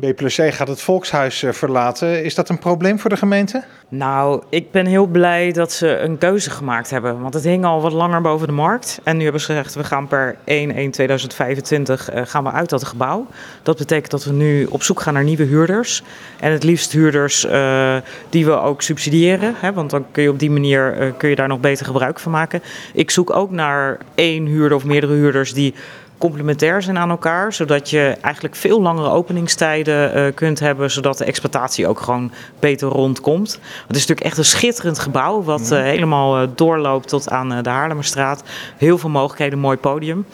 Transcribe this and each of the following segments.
B plus C gaat het volkshuis eh, verlaten. Is dat een probleem voor de gemeente? Nou, ik ben heel blij dat ze een keuze gemaakt hebben. Want het hing al wat langer boven de markt. En nu hebben ze gezegd, we gaan per 1-1-2025 uh, gaan we uit dat gebouw. Dat betekent dat we nu op zoek gaan naar nieuwe huurders. En het liefst huurders uh, die we ook subsidiëren. Hè, want dan kun je op die manier kun je daar nog beter gebruik van maken. Ik zoek ook naar één huurder of meerdere huurders die complementair zijn aan elkaar, zodat je eigenlijk veel langere openingstijden uh, kunt hebben, zodat de exploitatie ook gewoon beter rondkomt. Het is natuurlijk echt een schitterend gebouw, wat uh, helemaal uh, doorloopt tot aan de Haarlemmerstraat. Heel veel mogelijkheden, mooi podium.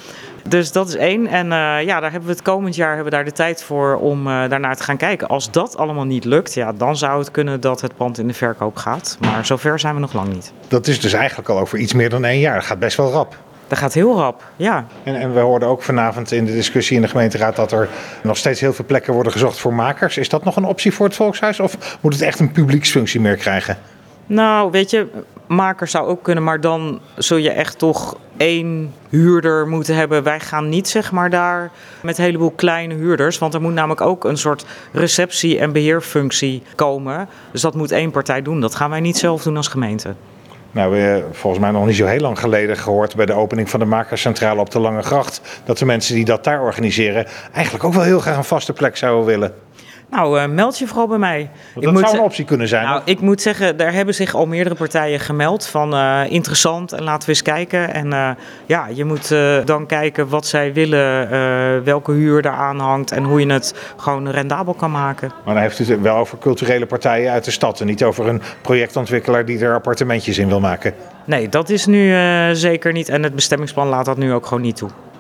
Dus dat is één. En ja, daar hebben we het komend jaar hebben we daar de tijd voor om daarnaar te gaan kijken. Als dat allemaal niet lukt, ja, dan zou het kunnen dat het pand in de verkoop gaat. Maar zover zijn we nog lang niet. Dat is dus eigenlijk al over iets meer dan één jaar. Dat gaat best wel rap. Dat gaat heel rap, ja. En, en, we hoorden ook vanavond in de discussie in de gemeenteraad dat er nog steeds heel veel plekken worden gezocht voor makers. Is dat nog een optie voor het Volkshuis of moet het echt een publieksfunctie meer krijgen? Nou, weet je, makers zou ook kunnen, maar dan zul je echt toch één huurder moeten hebben. Wij gaan niet zeg maar daar met een heleboel kleine huurders, want er moet namelijk ook een soort receptie- en beheerfunctie komen. Dus dat moet één partij doen. Dat gaan wij niet zelf doen als gemeente. Nou, we hebben volgens mij nog niet zo heel lang geleden gehoord bij de opening van de Makerscentrale op de Lange Gracht. Dat de mensen die dat daar organiseren eigenlijk ook wel heel graag een vaste plek zouden willen. Nou, uh, meld je vooral bij mij. Dat zou een optie kunnen zijn. Nou, ik moet zeggen, daar hebben zich al meerdere partijen gemeld van uh, interessant en laten we eens kijken. En uh, ja, je moet dan kijken wat zij willen, welke huur daar aan hangt en hoe je het gewoon rendabel kan maken. Maar dan heeft u het wel over culturele partijen uit de stad en niet over een projectontwikkelaar die er appartementjes in wil maken. Nee, dat is nu zeker niet en het bestemmingsplan laat dat nu ook gewoon niet toe.